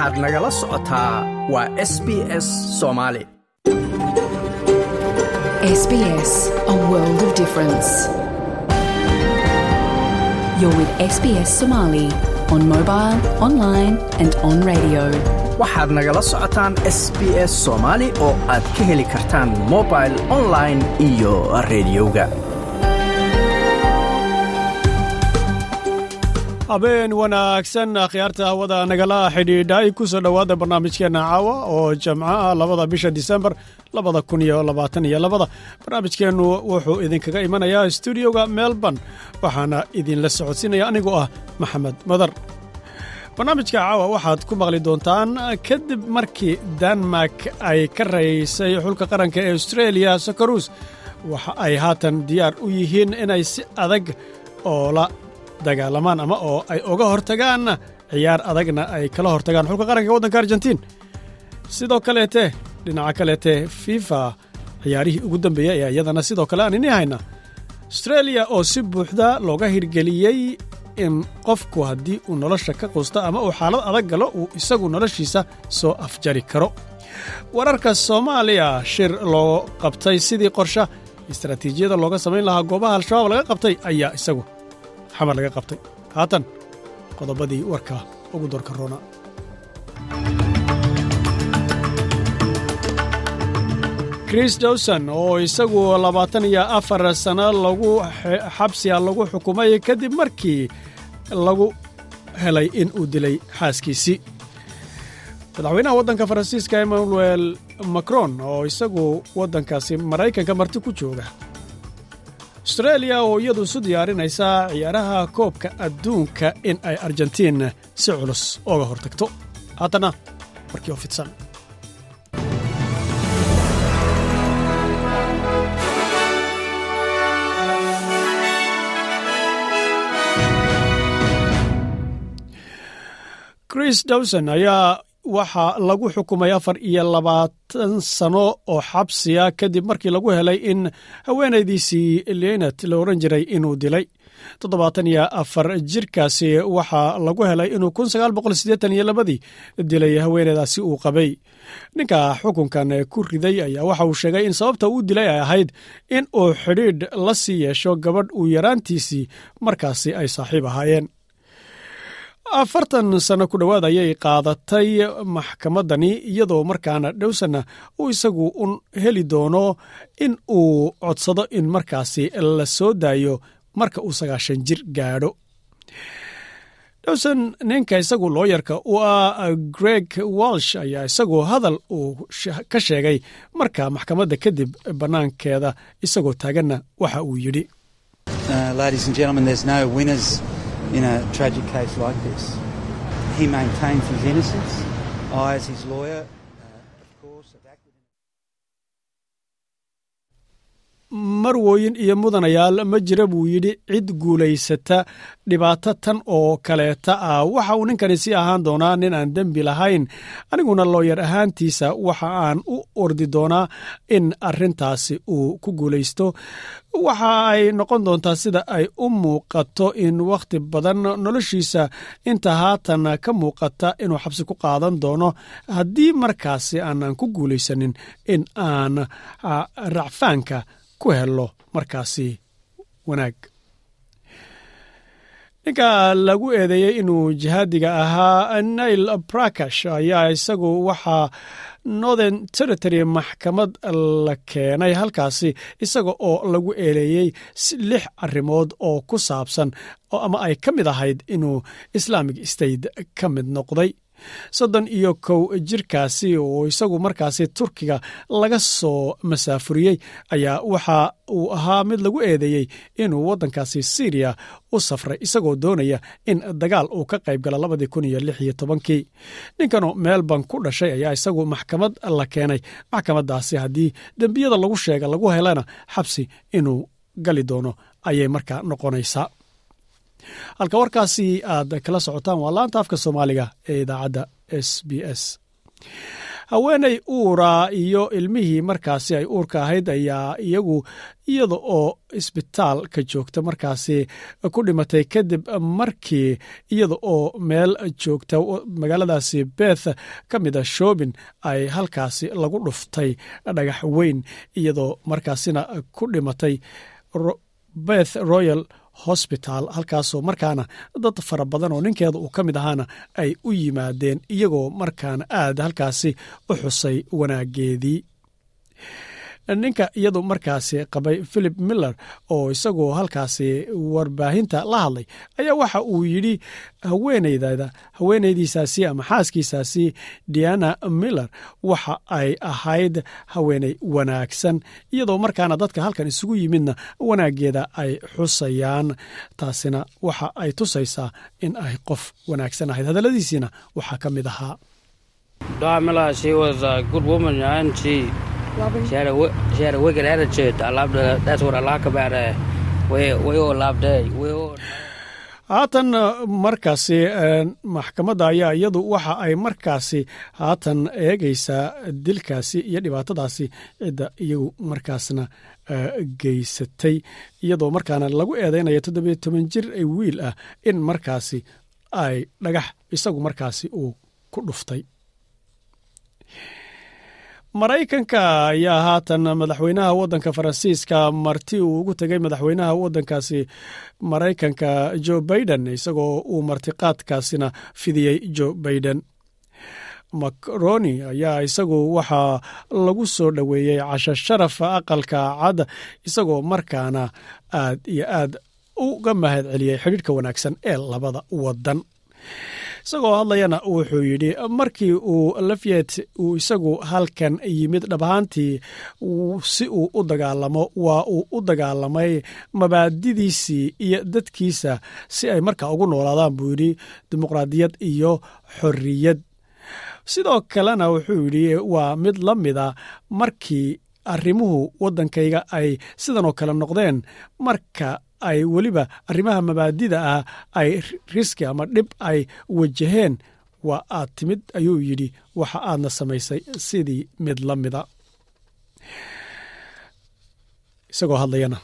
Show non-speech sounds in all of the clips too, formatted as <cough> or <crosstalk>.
waxaad nagala socotaa waa s b s soomaali SBS, a world of difference. You're with SBS Somali on mobile, online, and on radio. waxaad nagala socotaan s b s soomaali oo aad ka heli kartaan mobil online iyo rediyoga habeen wanaagsan akhyaarta hawada nagala xidhiidhay. Ku soo dhowaada barnaamijkeenna caawa oo jamco ah labada bisha disembar labada kun iyo labaatan iyo labada. Barnaamijkeennu wuxuu idinkaga imanayaa stuudioga melbourne waxaana idinla socodsiinaya anigoo ah maxamed madar. Barnaamijka caawa waxaad ku maqli doontaan kadib markii denmark ay ka raysay xulka qaranka ee australia sokorus waxa ay haatan diyaar u yihiin inay si adag oo la dagaalamaan ama oo ay uga hortagaan ciyaar adagna ay kala hortagaan. Xulka qaranka waddanka argentiin. Sidoo kaleete dhinaca kaleete fifa ciyaarihii ugu dambeeyey ayaa iyadana sidoo kale aan ini hayna. Australia oo si buuxda looga hirgeliyey in qofku haddii uu nolosha ka quusto ama uu xaalad adag galo uu isagu noloshiisa soo afjari karo. Wararka soomaaliya shir loo qabtay sidii qorsha istaraatiijiyada looga samayn lahaa goobaha al-shabaab laga qabtay ayaa isagu xamar laga qabtay. Haatan qodobadii warka ugu doorka chris dowson oo isagu labaatan iyo afar sano lagu xabsiga lagu xukumay kadib markii lagu helay in uu dilay xaaskiisii. Madaxweynaha waddanka faransiiska emmanuel macron oo isagu waddankaasi maraykanka marti ku jooga austreeliya oo iyadu isu diyaarinaysa ciyaaraha koobka adduunka in ay argentiin si culus ooga hortagto. Haatana markii oo fidsan. Chris dowson ayaa waxaa lagu xukumay afar iyo labaatan sano oo xabsiya kadib markii lagu helay in haweenaydiisii lenet la odhan jiray inuu dilay. Toddobaatan iyo afar jirkaasi waxaa lagu helay inuu kun sagaal boqol siddeetan iyo labadii dilay haweeneydaasi uu qabay. Ninka xukunkan ku riday ayaa waxa uu sheegay in sababta uu dilay ay ahayd in uu xidhiidh la sii yeesho gabadh uu yaraantiisii markaasi ay saaxiib ahaayeen afartan sano ku dhowaad ayay qaadatay maxkamaddani iyadoo markaana dhowsanna uu isagu un heli doono in uu codsado in markaasi la soo daayo marka uu sagaashan jir gaadho. Dhowson ninka isagu looyarka u ah greg walsh ayaa isagu hadal uu ka sheegay marka maxkamadda kadib bannaankeeda isagoo taaganna waxa uu yidhi in a tragic case like this. He maintains his innocence. I, as his lawyer, uh, of course, have acted. Marwooyin iyo mudanayaal ma jira buu yidhi cid guulaysata dhibaato tan oo kaleeta ah. Waxa uu ninkani sii ahaan doonaa nin aan dembi lahayn aniguna looyar ahaantiisa waxa aan u ordi doonaa in arrintaasi uu ku guulaysto. Waxa ay noqon doontaa sida ay u muuqato in wakhti badan noloshiisa inta haatan ka muuqata inuu xabsi ku qaadan doono. Haddii markaasi aanan ku guulaysanin in aan racfaanka ku helo markaasi wanaag. Ninka lagu eedeeyey inuu jihaadiga ahaa nail brakash ayaa isagu waxaa northern territory maxkamad la keenay halkaasi isaga oo lagu eeleeyey lix arrimood oo ku saabsan ama ay ka mid ahayd inuu islamic state ka mid noqday soddon iyo kow jirkaasi oo isagu markaasi turkiga laga soo masaafuriyey ayaa waxa uu ahaa mid lagu eedeeyey inuu waddankaasi syriya u safray isagoo doonaya in dagaal uu ka qayb gala labadii kun iyo lix iyo tobankii. Ninkanoo melbourne ku dhashay ayaa isagu maxkamad la keenay. Maxkamaddaasi haddii dembiyada lagu sheega lagu helana xabsi inuu gali doono ayay markaa noqonaysaa halka warkaasi aad kala socotaan waa laanta afka soomaaliga ee idaacadda s b s. Haweeney uura iyo ilmihii markaasi ay uurka ahayd ayaa iyagu iyada oo isbitaalka joogta markaasi ku dhimatay kadib markii iyada oo meel joogta. Magaaladaasi beth ka mida shoobin ay halkaasi lagu dhuftay dhagax weyn iyadoo markaasina ku dhimatay beth royal hosbital halkaasoo markaana dad fara badan oo ninkeeda uu ka mid ahaana ay u yimaadeen iyagoo markaana aad halkaasi u xusay wanaageedii ninka iyadu markaasi qabay philip miller oo isagoo halkaasi warbaahinta la hadlay ayaa waxa uu yidhi haweeneydada haweeneydiisaasi ama xaaskiisaasi diana miller waxa ay ahayd haweeney wanaagsan iyadoo markaana dadka halkan isugu yimidna wanaageeda ay xusayaan. Taasina waxa ay tusaysaa in ay qof wanaagsan ahayd. Hadalladiisiina waxaa ka mid ahaa She had, a, wi- she had a wicked attitude. I loved her. That's what I like about her. We, we all loved her. We all... haatan markaasi maxkamadda ayaa iyadu waxa ay markaasi haatan eegaysaa dilkaasi iyo dhibaatadaasi cidda iyagu markaasna geysatay iyadoo markaana lagu eedeynayo toddobiyo toban jir wiil ah in markaasi ay dhagax isagu markaasi uu ku dhuftay maraykanka ayaa haatan madaxweynaha waddanka faransiiska marti uu ugu tegay madaxweynaha waddankaasi maraykanka jo baiden isagoo uu martiqaadkaasina fidiyey jo baiden macroni ayaa isagu waxaa lagu soo dhoweeyey casho sharaf aqalka cad isagoo markaana aad iyo aad uga mahad xidhiidhka wanaagsan ee labada wadan isagoo hadlayana wuxuu yidhi markii uu lafyet uu isagu halkan yimid dhabahaantii si uu u dagaalamo waa uu u dagaalamay mabaadidiisii iyo dadkiisa si ay markaa ugu noolaadaan buu yidhi dimuqraadiyad iyo xorriyad. Sidoo kalena wuxuu yidhi waa mid la mida markii arrimuhu waddankayga ay sidanoo kale noqdeen marka ay weliba arrimaha mabaadida ah ay riski ama dhib ay wajaheen waa aad timid ayuu yidhi. Waxa aadna samaysay sidii mid la mida. Isagoo hadlayana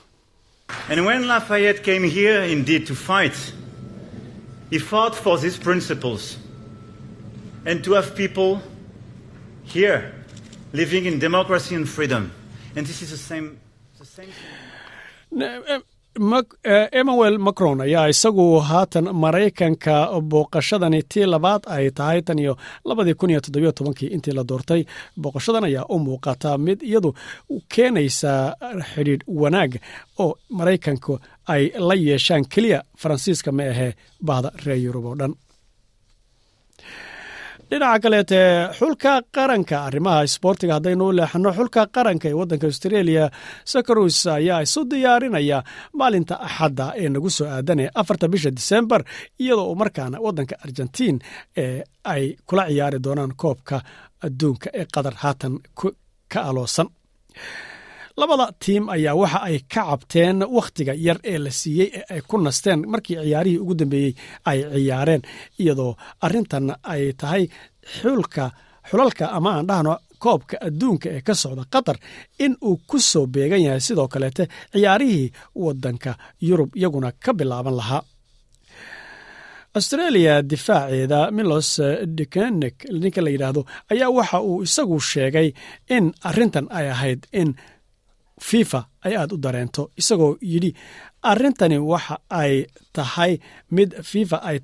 Thing. emmanuel macron ayaa isagu haatan maraykanka booqashadani tii labaad ay tahay tan iyo labadii kun iyo toddobiyo tobankii intii la doortay booqashadan ayaa u muuqata mid iyadu keenaysa xidhiidh wanaag oo maraykanku ay la yeeshaan keliya faransiiska ma ahee bahda reer yurub oo dhan dhinaca kaleete xulka qaranka arrimaha isboortiga haddaynu u leexano xulka qaranka ee waddanka australia sakarus ayaa isu diyaarinaya maalinta axadda ee nagu soo aadanee afarta bisha disembar iyadoo markaana waddanka argentiin ee ay kula ciyaari doonaan koobka adduunka ee qatar haatan ka aloosan labada tiim ayaa waxa ay ka cabteen wakhtiga yar ee la siiyey ee ay ku nasteen markii ciyaarihii ugu dambeeyey ay ciyaareen iyadoo arrintan ay tahay xulka xulalka ama aan dhahno koobka adduunka ee ka socda qatar in uu ku soo beegan yahay. Sidoo kaleete ciyaarihii waddanka yurub iyaguna ka bilaaban lahaa. Australia difaaceeda milos dikenek ninka la yidhaahdo ayaa waxa uu isagu sheegay in arrintan ay ahayd in fifa ay aad u dareento isagoo yidhi arrintani waxa ay tahay mid fifa ay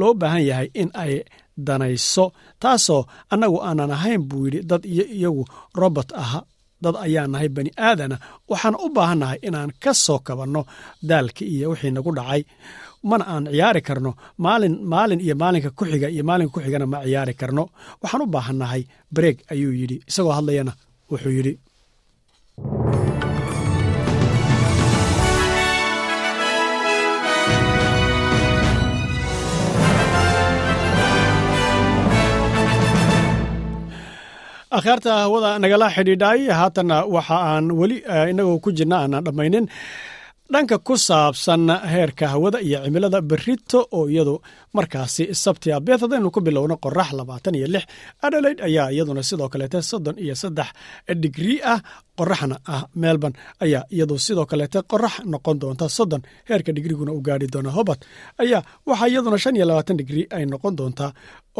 loo baahan yahay in ay danayso taasoo annagu aanan ahayn buu yidhi. Dad iyo iyagu robot aha dad ayaan nahay bani aadana waxaan u baahannahay inaan ka soo kabanno daalka iyo wixii nagu dhacay. Mana aan ciyaari karno maalin maalin iyo maalinka ku xiga iyo maalinka ku xigana ma ciyaari karno. Waxaan u baahannahay bareeg ayuu yidhi. Isagoo hadlayana wuxuu yidhi akhyaarta hawada nagala xidhiidhay haatanna waxa aan weli inagoo ku jirna aanan dhammaynin dhanka ku saabsan heerka hawada iyo cimilada berito oo iyadu markaasi sabtia beeth haddaynu ku bilowno qorax labaatan iyo lix. Adelaide ayaa iyaduna sidoo kaleete soddon iyo saddex digrii ah. Qoraxna ah melbourne ayaa iyadu sidoo kaleete qorax noqon doonta soddon. Heerka digriguna u gaari doona hobart ayaa waxaa iyaduna shan iyo labaatan digrii ay noqon doontaa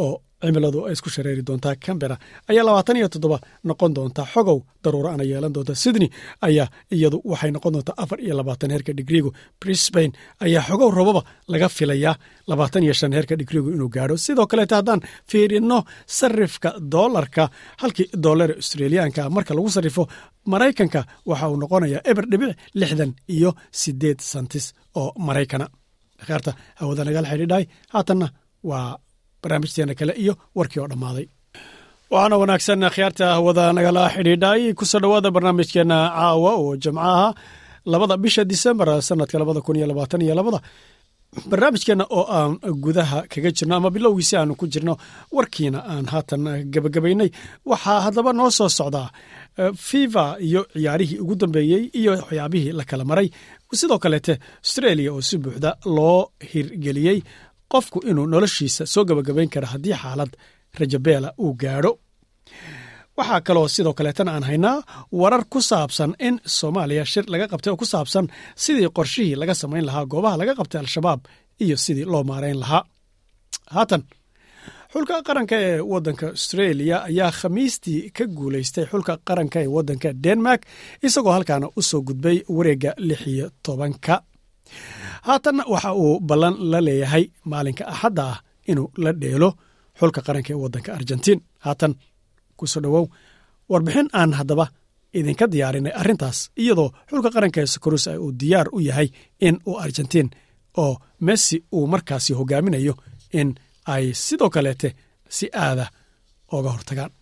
oo cimiladu ay isku shareeri doontaa cambera ayaa labaatan iyo toddoba noqon doontaa xogow daruuro ana yeelan doonta sydney. Ayaa iyadu waxay noqon doontaa afar iyo labaatan heerka digrigu brisbane ayaa xogow robaba laga filayaa labaatan iyo shan heerka digrigu inuu gaadho. Sidoo kaleete haddaan fiirino sarifka doolarka halkii doolar australiyaanka marka lagu sarrifo maraykanka waxa uu noqonayaa eber dhibic lixdan iyo sideed santis oo maraykana akhyaarta hawada nagala xidhiidhay haatanna waa barnaamijteena kale iyo warkii oo dhammaaday. Waxaana wanaagsan akhyaarta hawada nagala xidhiidhay. Kusoo dhowaada barnaamijkeena caawa oo jamcaha labada bisha disembar sanadka labada kun iyo labaatan iyo labada. Barnaamijkeena oo aan gudaha kaga jirno ama bilowgiisi aanu ku jirno warkiina aan haatan gabagabaynay waxaa haddaba noo soo socdaa fifa iyo ciyaarihii ugu dambeeyey iyo waxyaabihii la kala maray. Sidoo kaleete australia oo si buuxda loo hirgeliyey qofku inuu noloshiisa soo gabagabayn kara haddii xaalad rajabeela uu gaadho. Waxaa kaloo sidoo kaleetana aan haynaa warar ku saabsan in soomaaliya shir laga qabtay oo ku saabsan sidii qorshihii laga samayn lahaa goobaha laga qabtay al-shabaab iyo sidii loo maarayn lahaa. Haatan xulka qaranka ee wadanka australia ayaa khamiistii ka guulaystay xulka qaranka ee wadanka denmark isagoo halkaana u soo gudbay wareegga lix iyo tobanka haatanna waxa uu ballan la leeyahay maalinka axadda ah inuu la dheelo xulka qaranka ee wadanka argentiin. Haatan ku soo dhowow warbixin aan haddaba idinka diyaarinay arrintaas iyadoo xulka qaranka ee sokorusa uu diyaar u yahay in uu argentiin oo messi uu markaasi hogaaminayo in ay sidoo kaleete si aada oga hortagaan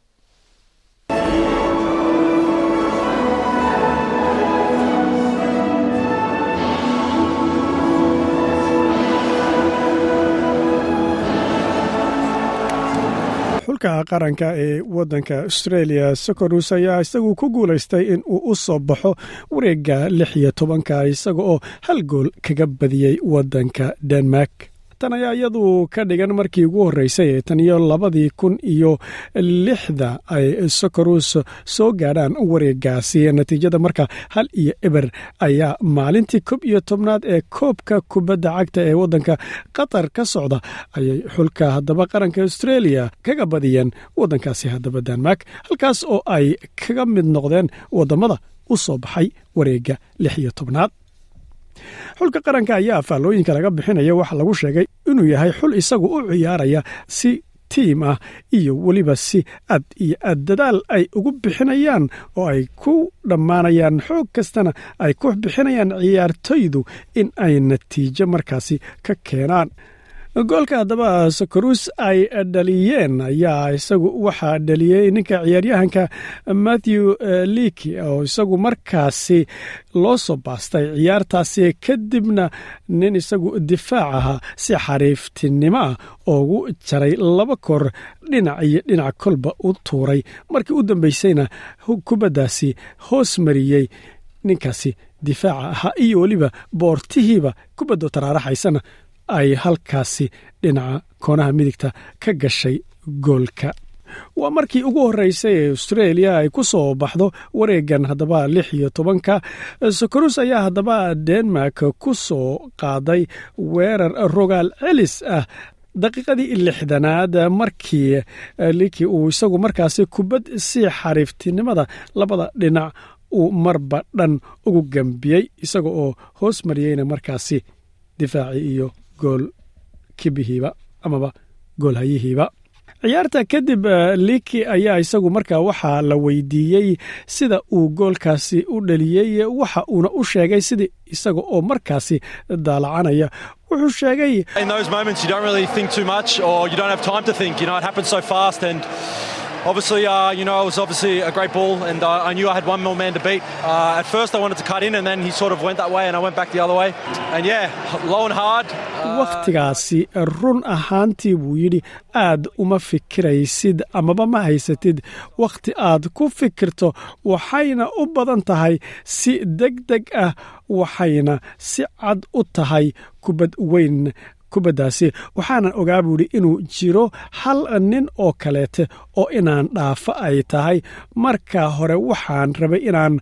xulka qaranka ee wadanka australia socorus ayaa isagu ku guulaystay in uu u soo baxo wareega lix iyo tobanka isaga oo hal gool kaga badiyey wadanka denmark tan ayaa iyadu ka dhigan markii ugu horreysay ee tan iyo labadii kun iyo lixda ay socorus soo gaadhaan wareegaasi. Natiijada marka hal iyo eber ayaa maalintii kob iyo tobnaad ee koobka kubadda cagta ee waddanka qatar ka socda ayay xulka haddaba qaranka australia kaga badiyeen waddankaasi haddaba denmark halkaas oo ay kaga mid noqdeen waddammada u soo baxay wareegga lix iyo tobnaad xulka qaranka ayaa faallooyinka laga bixinaya waxa lagu sheegay inuu yahay xul isagu u ciyaaraya si tiim ah iyo weliba si ad iyo aad dadaal ay ugu bixinayaan oo ay ku dhammaanayaan. Xoog kastana ay ku bixinayaan ciyaartoydu in ay natiijo markaasi ka keenaan goolka haddaba sokorus ay dhaliyeen ayaa isagu waxaa dhaliyey ninka ciyaaryahanka matthew leaki oo isagu markaasi loo soo baastay ciyaartaasi kadibna nin isagu difaac ahaa si xariiftinimo ah oogu jaray laba kor dhinac iyo dhinac kolba u tuuray. Markii u dambeysayna kubaddaasi hoos mariyey ninkaasi difaaca ahaa iyo weliba boortihiiba kubaddo taraaraxaysana ay halkaasi dhinaca koonaha midigta ka gashay goolka. Waa markii ugu horreysay ee australia ay ku soo baxdo wareegan haddaba lix iyo tobanka sokorus ayaa haddaba denmark ku soo qaaday weerar rogaal celis ah daqiiqadii lixdanaad markii liki uu isagu markaasi kubad si xariiftinimada labada dhinac uu marba dhan ugu gambiyey isaga oo hoos mariyeyna markaasi difaaci iyo gool kibihiiba amaba goolhayihiiba ciyaarta kadib liki ayaa isagu markaa waxaa la weydiiyey sida uu goolkaasi u dhaliyey waxa uuna u sheegay sidii isaga oo markaasi daalacanaya wuxuu sheegay Obviously, uh, you know, it was obviously a great ball, and uh, I knew I had one more man to beat. Uh, at first, I wanted to cut in, and then he sort of went that way, and I went back the other way. And yeah, low and hard. wakhtigaasi run ahaantii buu yidhi aad uma fikiraysid amaba ma haysatid wakhti aad ku fikirto waxayna u badan tahay si deg deg ah waxayna si cad u tahay kubad weyn kubaddaasi. Waxaanan ogaa buu yidhi inuu jiro hal nin oo kaleete oo inaan dhaafo ay tahay. Marka hore waxaan rabay inaan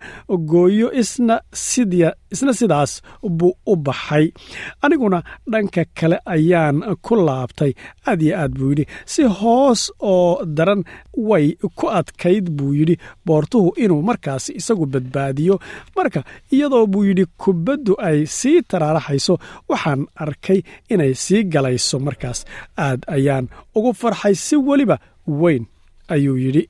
gooyo isna sidya isna sidaas buu u baxay. Aniguna dhanka kale ayaan ku laabtay. Aad yo aad buu yidhi si hoos oo daran way ku adkayd buu yidhi. Boortuhu inuu markaasi isagu badbaadiyo. Marka iyadoo buu yidhi kubaddu ay sii taraaraxayso waxaan arkay inay sii galayso markaas. Aad ayaan ugu farxay si weliba weyn ayuu yidhi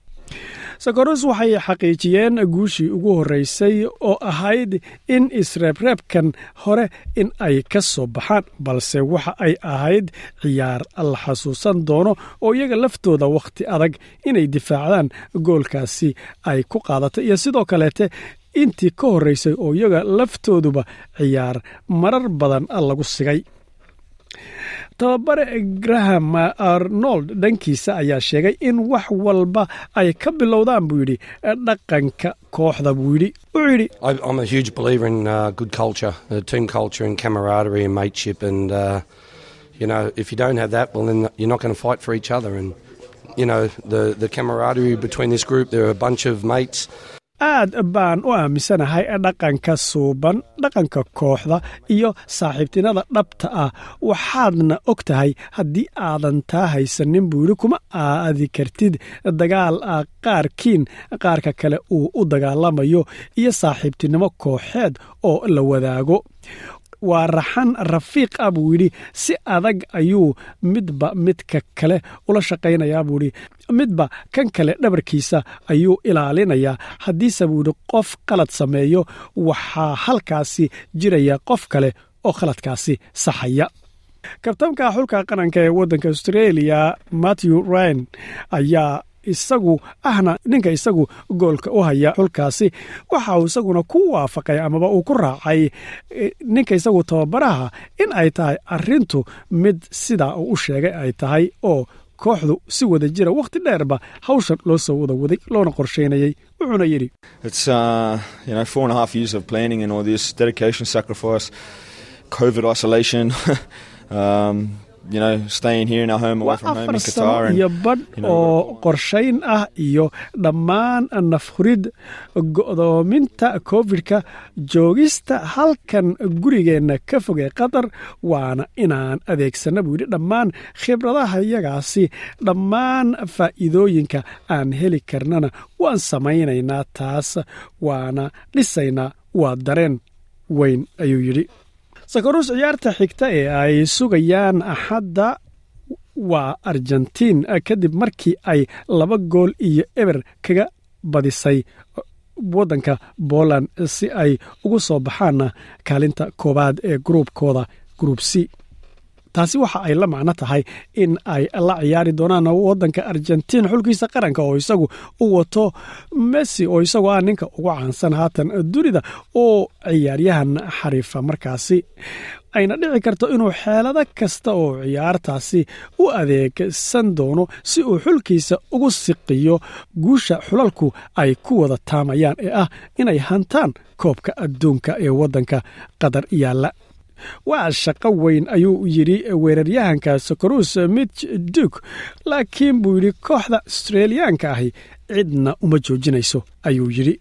sakoros waxay xaqiijiyeen guushii ugu horreysay oo ahayd in isreebreebkan hore in ay ka soo baxaan balse waxa ay ahayd ciyaar la xasuusan doono oo iyaga laftooda wakhti adag inay difaacdaan goolkaasi ay ku qaadatay. Iyo sidoo kaleete intii ka horreysay oo iyaga laftooduba ciyaar marar badan lagu sigay tababare graham arnold dhankiisa ayaa sheegay in wax walba ay ka bilowdaan buu yidhi dhaqanka kooxda buu yidhi. Wuxuu yidhi Aad baan u aaminsanahay dhaqanka suuban dhaqanka kooxda iyo saaxiibtinada dhabta ah. Waxaadna og tahay haddii aadan taa haysanin buu yidhi kuma aadi kartid dagaal ah qaarkiin qaarka kale uu u dagaalamayo iyo saaxiibtinimo kooxeed oo la wadaago waa raxan rafiiq ah buu yidhi si adag ayuu midba midka kale ula shaqaynayaa buu yidhi. Midba kan kale dhabarkiisa ayuu ilaalinayaa. Haddiise buu yidhi qof qalad sameeyo waxaa halkaasi jiraya qof kale oo khaladkaasi saxaya. Kabtanka xulka qaranka ee waddanka australia matthew ryan ayaa isagu ahna ninka isagu goolka u haya xulkaasi waxa uu isaguna ku waafaqay amaba uu ku raacay eh, ninka isagu tababaraha in ay tahay arintu mid sidaa uu u sheegay ay tahay oo kooxdu si wada jira wakhti dheerba hawshan loo soo wada waday loona qorsheynayay wuxuuna yidhi <laughs> It's you know four and a half years of planning and all this dedication, sacrifice, COVID isolation. you know, staying here in our home away waa from home in afar sano Qatar, iyo and badh you know, oo qorshayn ah iyo dhammaan nafhurid go'doominta covid-ka joogista halkan gurigeenna ka fogay qatar waana inaan adeegsana buu yidhi dhammaan khibradaha yagaasi dhammaan faa'iidooyinka aan heli karnana waan samaynaynaa taas waana dhisaynaa waa dareen weyn ayuu yidhi sakarus ciyaarta xigta ee ay sugayaan axadda waa argentiin. Kadib markii ay laba gool iyo eber kaga badisay waddanka poland si ay ugu soo baxaan kaalinta koowaad ee gruubkooda gruub c taasi waxa ay la macno tahay in ay la ciyaari doonaan waddanka argentiin xulkiisa qaranka oo isagu u wato messi oo isagu ah ninka ugu caansan haatan dunida oo ciyaaryahan xariifa. Markaasi ayna dhici karto inuu xeelado kasta oo ciyaartaasi u adeegsan doono si uu xulkiisa ugu siqiyo guusha xulalku ay ku wada taamayaan ee ah inay hantaan koobka adduunka ee waddanka qatar. Yaalla waa shaqo weyn ayuu yidhi weeraryahanka sokorus mitch duk laakiin buu yidhi kooxda australiyaanka ahi cidna uma joojinayso ayuu yidhi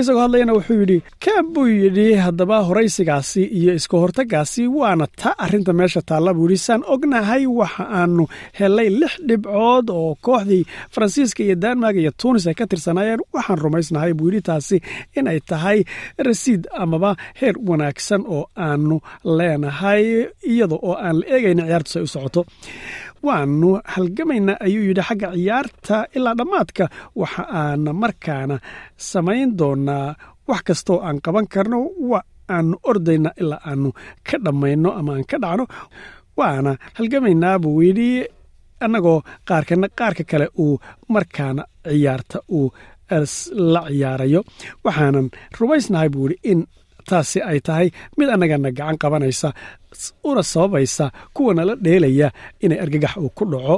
isagoo hadlayana wuxuu yidhi kaan buu yidhi haddaba horaysigaasi iyo iska hortagaasi waana taa arrinta meesha taalla buu yidhi. Saan ognahay waxa aanu helay lix dhibcood oo kooxdii faransiiska iyo denmark iyo tunis ay ka tirsanaayeen. Waxaan rumaysnahay buu yidhi taasi inay tahay rasiid amaba heer wanaagsan oo aanu leenahay iyada oo aan la eegayna ciyaartu say u socoto waanu halgamaynaa ayuu yidhi xagga ciyaarta ilaa dhammaadka waxa aan markaana samayn doonaa. Wax kastoo aan qaban karno wa aanu ordaynaa ilaa aanu ka dhammayno ama aan ka dhacno. Waana halgamaynaa buu yidhi annagoo qaarkana qaarka kale uu markaana ciyaarta uu la ciyaarayo. Waxaanan rumaysnahay buu idhi in taasi ay tahay mid annagana gacan qabanaysa una sababaysa kuwana la dheelaya inay argagax uu ku dhaco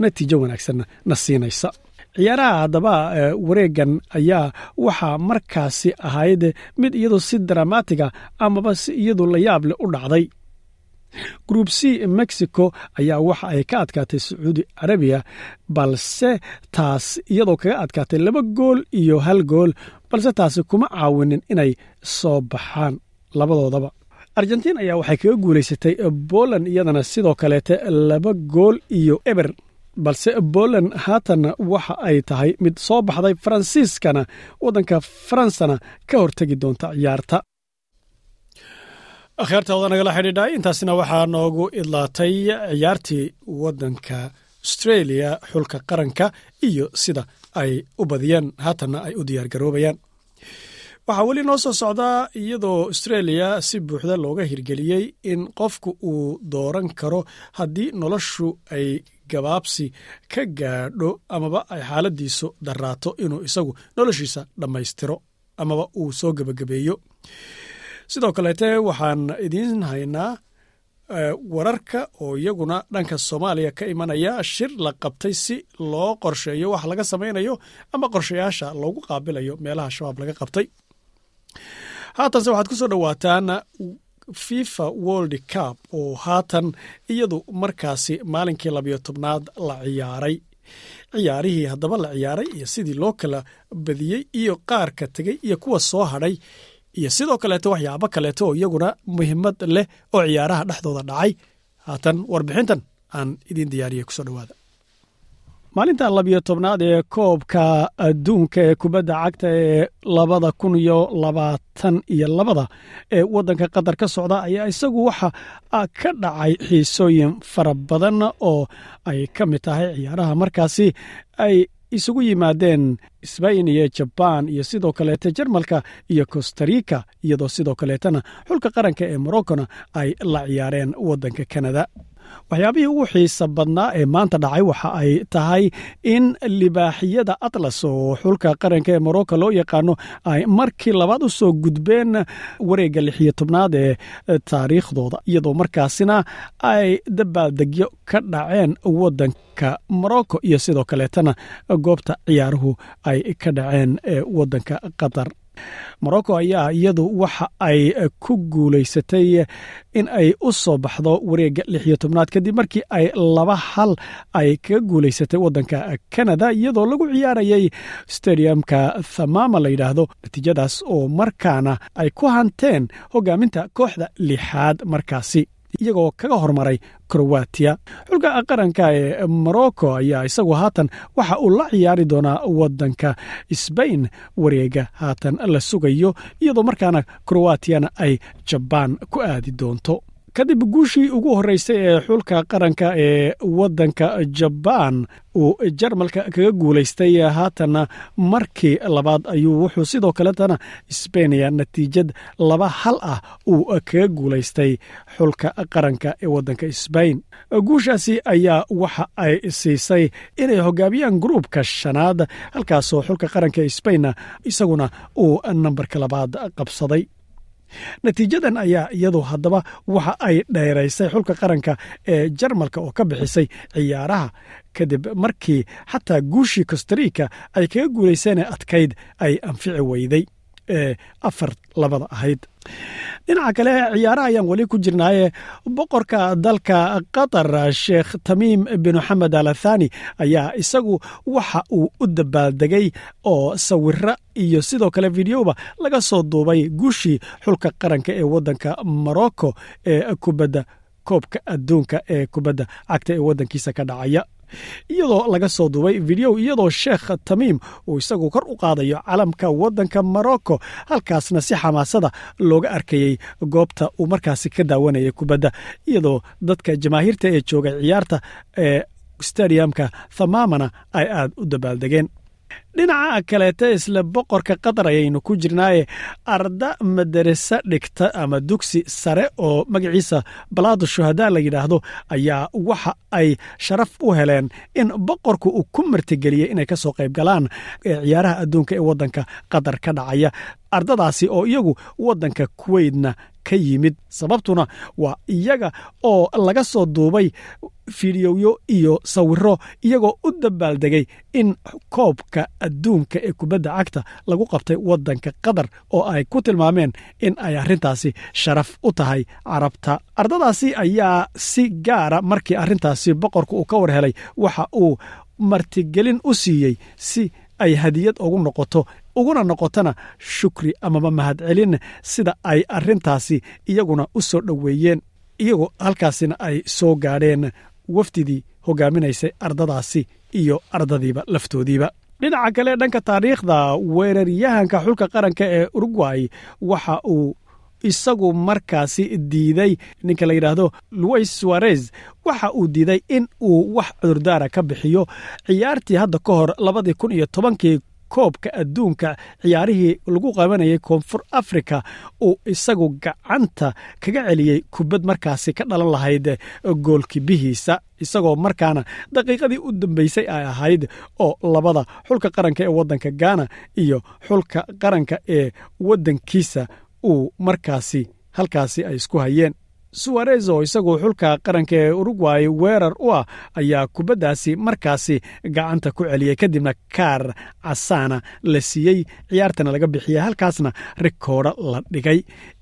natiijo wanaagsanna na siinaysa. Ciyaaraha haddaba wareegan ayaa waxaa markaasi ahayd mid iyadu si dramaatiga amaba si iyadu la yaab leh u dhacday group c mexico ayaa waxa ay ka adkaatay sacuudi carabiya balse taas iyadoo kaga adkaatay laba gool iyo hal gool balse taasi kuma caawinin inay soo baxaan labadoodaba. Argentiin ayaa waxay kaga guulaysatay boland iyadana sidoo kaleete laba gool iyo eber balse boland haatanna waxa ay tahay mid soo baxday faransiiskana waddanka faransana ka hortegi doonta ciyaarta akhyaartaoda nagala xidhiidhay intaasina waxaa noogu idlaatay ciyaartii waddanka australia xulka qaranka iyo sida ay u badiyeen haatanna ay u diyaargaroobayaan waxaa weli noo soo socdaa iyadoo australia si buuxda looga hirgeliyey in qofku uu dooran karo haddii noloshu ay gabaabsi ka gaadho amaba ay xaaladiisu daraato inuu isagu noloshiisa dhammaystiro amaba uu soo gebagabeeyo sidoo kaleete waxaan idiin haynaa wararka oo iyaguna dhanka soomaaliya ka imanaya shir la qabtay si loo qorsheeyo wax laga samaynayo ama qorshayaasha loogu qaabilayo meelaha shabaab laga qabtay. Haatanse waxaad ku soo dhowaataan fifa world cup oo haatan iyadu markaasi maalinkii labiyo tobnaad la ciyaaray. Ciyaarihii haddaba la ciyaaray iyo sidii loo kala badiyey iyo qaarka tegey iyo kuwa soo hadhay iyo sidoo kaleeto waxyaabo kaleeto oo iyaguna muhiimad leh oo ciyaaraha dhexdooda dhacay. Haatan warbixintan aan idiin diyaariyey ku soo dhowaada. Maalinta labiyo tobnaad ee koobka adduunka ee kubadda cagta ee labada kun iyo labaatan iyo labada ee waddanka qatar ka socda ayaa isagu waxa ka dhacay xiisooyin fara badan oo ay ka mid tahay ciyaaraha. Markaasi ay isugu yimaadeen sbain iyo jabaan iyo sidoo kaleete jarmalka iyo costarica iyadoo sidoo kaleetana xulka qaranka ee morocona ay la ciyaareen waddanka kanada waxyaabihii ugu xiisa badnaa ee maanta dhacay waxa ay tahay in libaaxiyada atlas oo xulka qaranka ee morocco loo yaqaano ay markii labaad u soo gudbeen wareegga lixiyo tobnaad ee taariikhdooda iyadoo markaasina ay dabaaldegyo ka dhaceen waddanka morocco iyo sidoo kaleetana goobta ciyaaruhu ay ka dhaceen ee waddanka qatar morocco ayaa iyadu waxa ay ku guulaysatay in ay u soo baxdo wareegga lixiyo tobnaad kadib markii ay laba hal ay kaga guulaysatay waddanka canada iyadoo lagu ciyaarayay stadiumka thamama la yidhaahdo natiijadaas oo markaana ay ku hanteen hogaaminta kooxda lixaad markaasi iyagoo kaga hormaray krowatiya xulka qaranka ee morocco ayaa isagu haatan waxa uu la ciyaari doonaa waddanka sbain wareega haatan la sugayo iyadoo markaana krowatiyana ay jabaan ku aadi doonto kadib guushii ugu horreysay ee xulka qaranka ee waddanka jabaan uu jarmalka kaga guulaystay haatanna markii labaad ayuu wuxuu sidoo kaletana sbeniya natiijad laba hal ah uu kaga guulaystay xulka qaranka ee waddanka sbain guushaasi ayaa waxa ay siisay inay hogaamiyaan gruubka shanaad halkaasoo xulka qaranka sbainna isaguna uu nambarka labaad qabsaday natiijadan ayaa iyadu haddaba waxa ay dheeraysay xulka qaranka ee jarmalka oo ka bixisay ciyaaraha. Kadib markii xataa guushii costarica ay kaga guulayseen adkayd ay anfici weyday afar labada ahayd. Dhinaca kale ciyaaraha ayaan weli ku jirnaaye boqorka dalka qatar sheekh tamiim bin xamed al ayaa isagu waxa uu u dabaaldegay oo sawiro iyo sidoo kale videoba laga soo duubay guushii xulka qaranka ee waddanka morocco ee kubadda koobka adduunka ee kubadda cagta ee waddankiisa ka dhacaya iyadoo laga soo duubay video iyadoo sheekh tamiim uu isagu kor u qaadayo calamka waddanka morocco halkaasna si xamaasada looga arkayey goobta uu markaasi ka daawanayay kubadda iyadoo dadka jamaahiirta ee joogay ciyaarta ee stadiumka thamamana ay aad u dabaaldegeen dhinaca kaleeta isla boqorka qatar ayaynu ku jirnaaye arda madarase dhigta ama dugsi sare oo magaciisa balaadu shuhadaa la yidhaahdo ayaa waxa ay sharaf u heleen in boqorku uu ku martigeliyey inay ka soo qayb galaan ciyaaraha adduunka ee waddanka qatar ka dhacaya. Ardadaasi oo iyagu waddanka kuweydna ka yimid. Sababtuna waa iyaga oo laga soo duubay fidiyoyo iyo sawiro iyagoo u dabaaldegay in koobka adduunka ee kubadda cagta lagu qabtay waddanka qatar oo ay ku tilmaameen in ay arrintaasi sharaf u tahay carabta. Ardadaasi ayaa si gaara markii arrintaasi boqorka uu ka war helay waxa uu martigelin u siiyey si ay hadiyad ugu noqoto uguna noqotona shukri amaba mahadcelin sida ay arrintaasi iyaguna u soo dhoweeyeen iyagoo halkaasina ay soo gaadheen. Wafdidii hogaaminaysay ardadaasi iyo ardadiiba laftoodiiba. Dhinaca kale dhanka taariikhda weeraryahanka xulka qaranka ee urugway waxa uu isagu markaasi diiday ninka la yidhaahdo luis suarez waxa uu diiday in uu wax cudurdaara ka bixiyo. Ciyaartii hadda ka hor labadii kun iyo tobankii koobka adduunka ciyaarihii lagu qabanayay koonfur africa uu isagu gacanta kaga celiyey kubad markaasi ka dhalan lahayd goolkibihiisa isagoo markaana daqiiqadii u dambeysay ay ahayd oo labada xulka qaranka ee waddanka gaana iyo xulka qaranka ee waddankiisa uu markaasi halkaasi ay isku hayeen suwarez oo isagu xulka qaranka ee urugway weerar u ah ayaa kubaddaasi markaasi gacanta ku celiyey kadibna kaar casaana la siiyey ciyaartana laga bixiyey halkaasna rikoodho la dhigay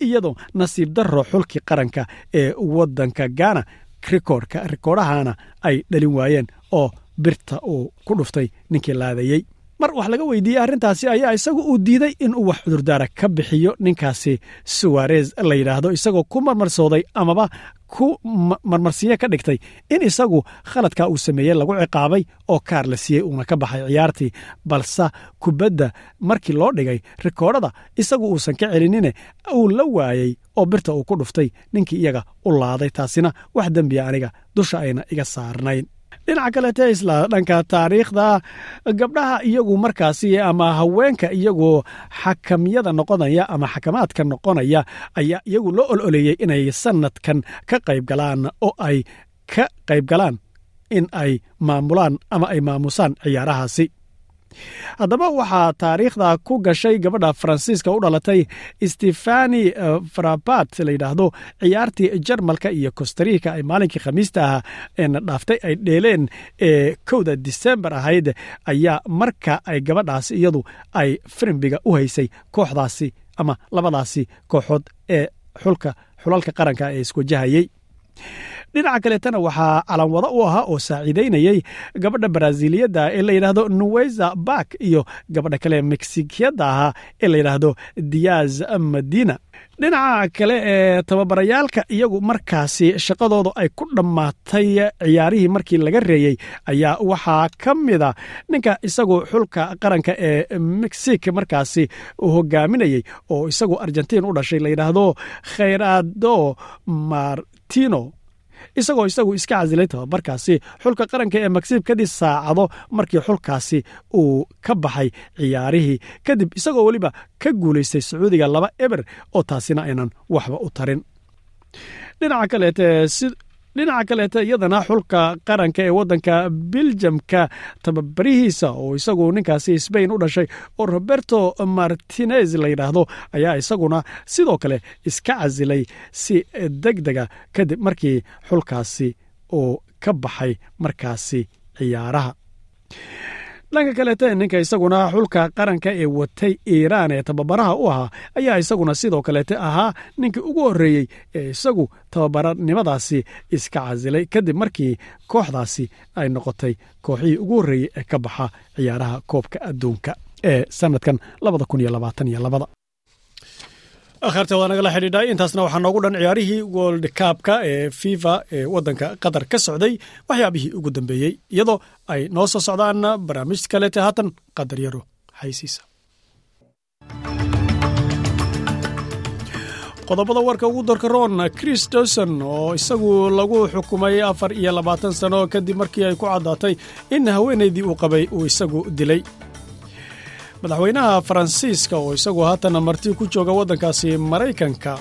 iyadoo nasiib darro xulkii qaranka ee waddanka gaana rikoodhahana ay dhalin waayeen oo birta uu ku dhuftay ninkii laadayey mar wax laga weydiiyey arrintaasi ayaa isagu uu diiday inuu wax cudurdaara ka bixiyo ninkaasi suwarez la yidhaahdo isagoo ku marmarsooday amaba ku marmarsiye ka dhigtay in isagu khaladka uu sameeyey lagu ciqaabay oo kaar la siiyey uuna ka baxay ciyaartii. Balse kubadda markii loo dhigay rikoodhada isagu uusan ka celinine uu la waayey oo birta uu ku dhuftay ninkii iyaga u laaday. Taasina wax dembiya aniga dusha ayna iga saarnayn dhinaca kaleete isla dhanka taariikhda gabdhaha iyagu markaasi ama haweenka iyagoo xakamyada noqonaya ama xakamaadka noqonaya ayaa iyagu loo ololeeyey inay sanadkan ka qayb galaan oo ay ka qayb galaan in ay maamulaan ama ay maamusaan ciyaarahaasi haddaba waxaa taariikhda ku gashay gabadha faransiiska u dhalatay stefani frabat la yidhaahdo ciyaartii jarmalka iyo kostarika ay maalinkii khamiista ah eena dhaaftay ay dheeleen ee kowda disembar ahayd ayaa marka ay gabadhaas iyadu ay firimbiga u haysay kooxdaasi ama labadaasi kooxood ee xulka xulalka qaranka ee iswajahayey dhinaca kaleetana waxaa calanwado u ahaa oo saaciidaynayey gabadha baraaziliyadda ee la yidhaahdo nuweza bak iyo gabadha kale meksikiyadda ahaa ee la yidhaahdo diaz madina dhinaca kale ee tababarayaalka iyagu markaasi shaqadooda ay ku dhammaatay ciyaarihii markii laga reeyey ayaa waxaa ka mida ninka isagu xulka qaranka ee mexik markaasi hogaaminayey oo isagu argentiin u dhashay la yidhaahdo khayrado martino isagoo isagu iska casilay tababarkaasi xulka qaranka ee magsib kadib saacado markii xulkaasi uu ka baxay ciyaarihii kadib isagoo weliba ka guulaystay sacuudiga laba eber oo taasina aynan waxba u tarin. Dhinaca kaleete dhinaca kaleete iyadana xulka qaranka ee waddanka biljamka tababarihiisa oo isagu ninkaasi sbain u dhashay oo roberto martinez la yidhaahdo ayaa isaguna sidoo kale iska casilay si deg dega kadib markii xulkaasi uu ka baxay markaasi ciyaaraha dhanka kaleete ninka isaguna xulka qaranka ee watay iiraan ee tababaraha u ahaa ayaa isaguna sidoo kaleete ahaa ninkii ugu horreeyey ee isagu tababaranimadaasi iska casilay kadib markii kooxdaasi ay noqotay kooxihii ugu horreeyey ee ka baxa ciyaaraha koobka adduunka ee sanadkan akhirta waa nagala xidhiidhay. Intaasna waxaa noogu dhan ciyaarihii world kaabka ee fifa ee waddanka qatar ka socday. Waxyaabihii ugu dambeeyey iyadoo ay noo soo socdaan barnaamij kaleete haatan qadar yaro xaysiisa qodobada warka ugu dorka roon chris dowson oo isagu lagu xukumay afar iyo labaatan sano kadib markii ay ku caddaatay in haweenaydii uu qabay uu isagu dilay madaxweynaha faransiiska oo isagu haatan marti ku jooga waddankaasi maraykanka.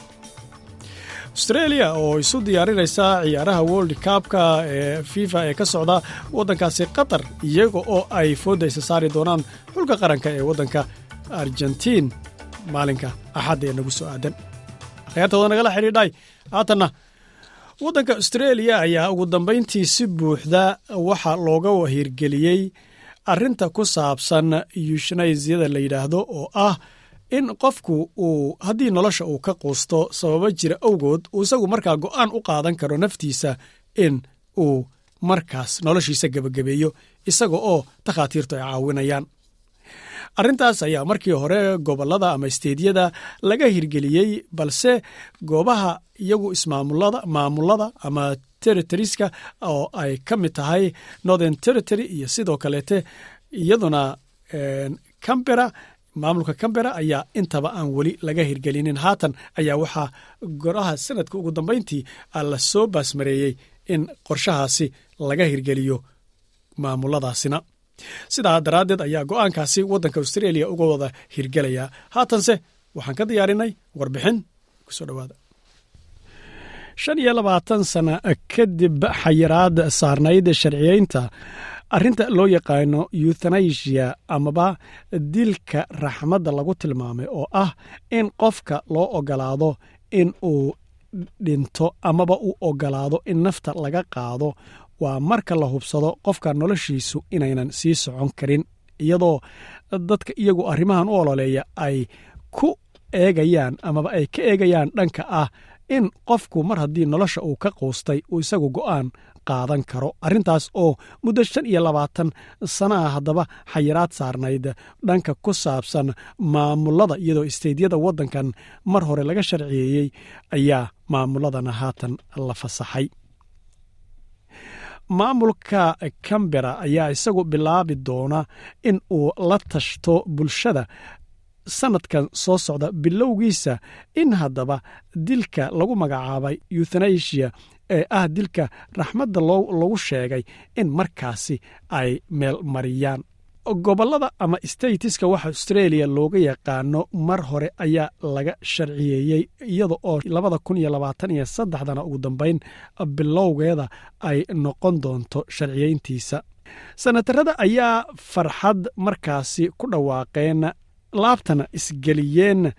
Austreeliya oo isu diyaarinaysa ciyaaraha world kaabka ee fifa ee ka socda waddankaasi qatar iyaga oo ay foodaysa saari doonaan xulka qaranka ee waddanka argentiin. Maalinka axadda ee nagu soo aadan. Akhyaartooda nagala xidhiidhay haatanna waddanka austreeliya ayaa ugu dambayntii si buuxda waxa looga hirgeliyey arrinta ku saabsan yushnaysiyada la yidhaahdo oo ah in qofku uu haddii nolosha uu ka quusto sababo jira awgood uu isagu markaa go'aan u qaadan karo naftiisa in uu markaas noloshiisa gebagabeeyo isaga oo takhaatiirtu ay caawinayaan. Arrintaas ayaa markii hore gobollada ama isteedyada laga hirgeliyey balse goobaha iyagu ismaamulada maamulada ama territoriska oo ay ka mid tahay northern territory iyo sidoo kaleete iyaduna cambera maamulka cambera ayaa intaba aan weli laga hirgelinin. Haatan ayaa waxaa goraha sanadka ugu dambayntii la soo baasmareeyey in qorshahaasi laga hirgeliyo maamuladaasina. Sidaa daraaddeed ayaa go'aankaasi waddanka australia uga wada hirgelayaa haatanse waxaan ka diyaarinay warbixin ku soo dhawaada shan iyo labaatan sana kadib xayiraad saarnayd sharciyeynta. Arrinta loo yaqaano euthanasia amaba dilka raxmadda lagu tilmaamay oo ah in qofka loo ogolaado in uu dhinto amaba uu ogolaado in nafta laga qaado waa marka la hubsado qofka noloshiisu inaynan sii socon karin iyadoo dadka iyagu arrimahan u ololeeya ay ku eegayaan amaba ay ka eegayaan dhanka ah in qofku mar haddii nolosha uu ka quustay uu isagu go'aan qaadan karo. Arrintaas oo muddo shan iyo labaatan sana ah haddaba xayiraad saarnayd dhanka ku saabsan maamulada iyadoo isteydyada waddankan mar hore laga sharciyeeyey ayaa maamuladana haatan la fasaxay. Maamulka cambera ayaa isagu bilaabi doona in uu la tashto bulshada sanadkan soo socda bilowgiisa in haddaba dilka lagu magacaabay euthanasia ee ah dilka raxmadda lagu sheegay in markaasi ay meel mariyaan. Gobollada ama statiska waxa australia looga yaqaano mar hore ayaa laga sharciyeeyey iyada oo labada kun iyo labaatan iyo saddexdana ugu dambeyn bilowgeeda ay noqon doonto sharciyeyntiisa. Sanatarada ayaa farxad markaasi ku dhawaaqeen laabtana isgeliyeen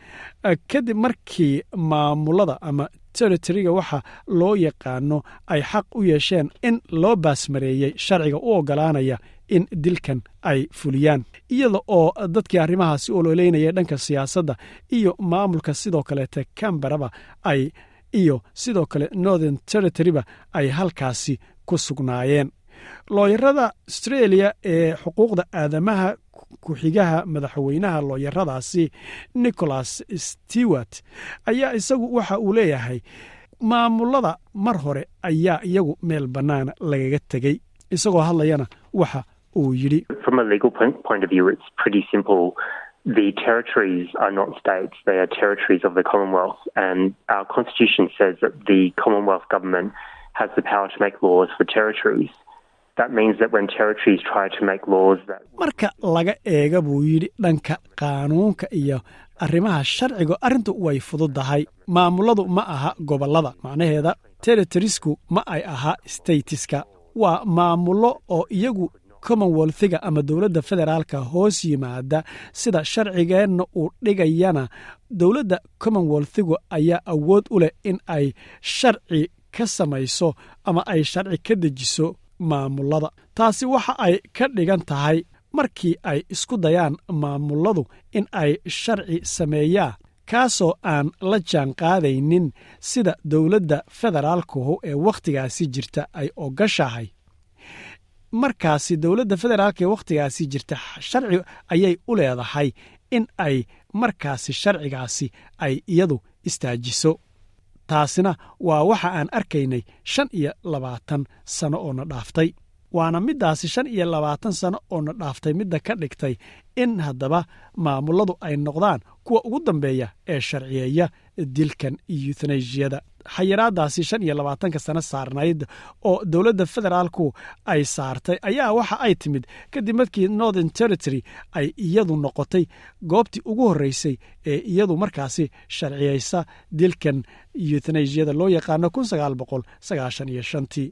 kadib markii maamulada ama territoriga waxa loo yaqaano ay xaq u yeesheen in loo baasmareeyey sharciga u ogolaanaya in dilkan ay fuliyaan. Iyada oo dadkii arrimahaasi ololeynaya dhanka siyaasadda iyo maamulka sidoo kaleete camberaba ay iyo sidoo kale northern territoryba ay halkaasi ku sugnaayeen. Looyarada australia ee xuquuqda aadamaha ku-xigaha madaxweynaha looyaradaasi nicholas stewart ayaa isagu waxa uu leeyahay maamulada mar hore ayaa iyagu meel bannaana lagaga tegey isagoo hadlayana waxa uu yidhi Marka laga eega buu yidhi dhanka qaanuunka iyo arrimaha sharciga arrintu way fududahay. Maamuladu ma aha gobollada macnaheeda territorisku ma ay aha statiska waa maamullo oo iyagu commonwealthiga ama dowladda federaalka hoos yimaada. Sida sharcigeenna uu dhigayana dowladda commonwealthigu ayaa awood u leh in ay sharci ka samayso ama ay sharci ka dejiso maamulada. Taasi waxa ay ka dhigan tahay markii ay isku dayaan maamuladu in ay sharci sameeyaan kaasoo aan la jaan qaadaynin sida dowladda federaalkuhu ee wakhtigaasi jirta ay ogashahay markaasi dowladda federaalka ee wakhtigaasi jirta sharci ayay u leedahay in ay markaasi sharcigaasi ay iyadu istaajiso taasina waa waxa aan arkaynay shan iyo labaatan sano oo na dhaaftay. Waana middaasi shan iyo labaatan sano oo na dhaaftay midda ka dhigtay in haddaba maamuladu ay noqdaan kuwa ugu dambeeya ee sharciyeeya dilkan euthanaisiyada xayiraadaasi shan iyo labaatanka sano saarnayd oo dowladda federaalku ay saartay ayaa waxa ay timid kadib markii northern territory ay iyadu noqotay goobtii ugu horreysay ee iyadu markaasi sharciyeysa dilkan yutanasiyada loo yaqaano shantii.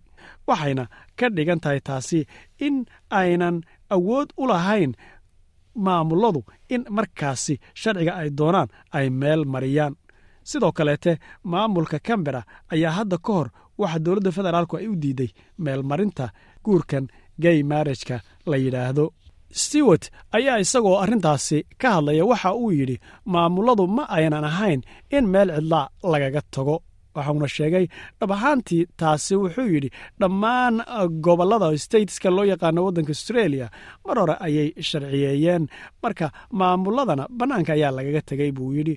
Waxayna ka dhigan tahay taasi in aynan awood u lahayn maamuladu in markaasi sharciga ay doonaan ay meel mariyaan sidoo kaleete maamulka cambera ayaa hadda ka hor waxa dowladda federaalku ay u diiday meelmarinta guurkan gay marrajka la yidhaahdo. Stewart ayaa isagoo arrintaasi ka hadlaya waxa uu yidhi maamuladu ma aynan ahayn in meel cidlaa lagaga tago. Waxauna sheegay dhab ahaantii taasi wuxuu yidhi dhammaan gobollada stateska loo yaqaano waddanka australia mar hore ayay sharciyeeyeen. Marka maamuladana bannaanka ayaa lagaga tegay buu yidhi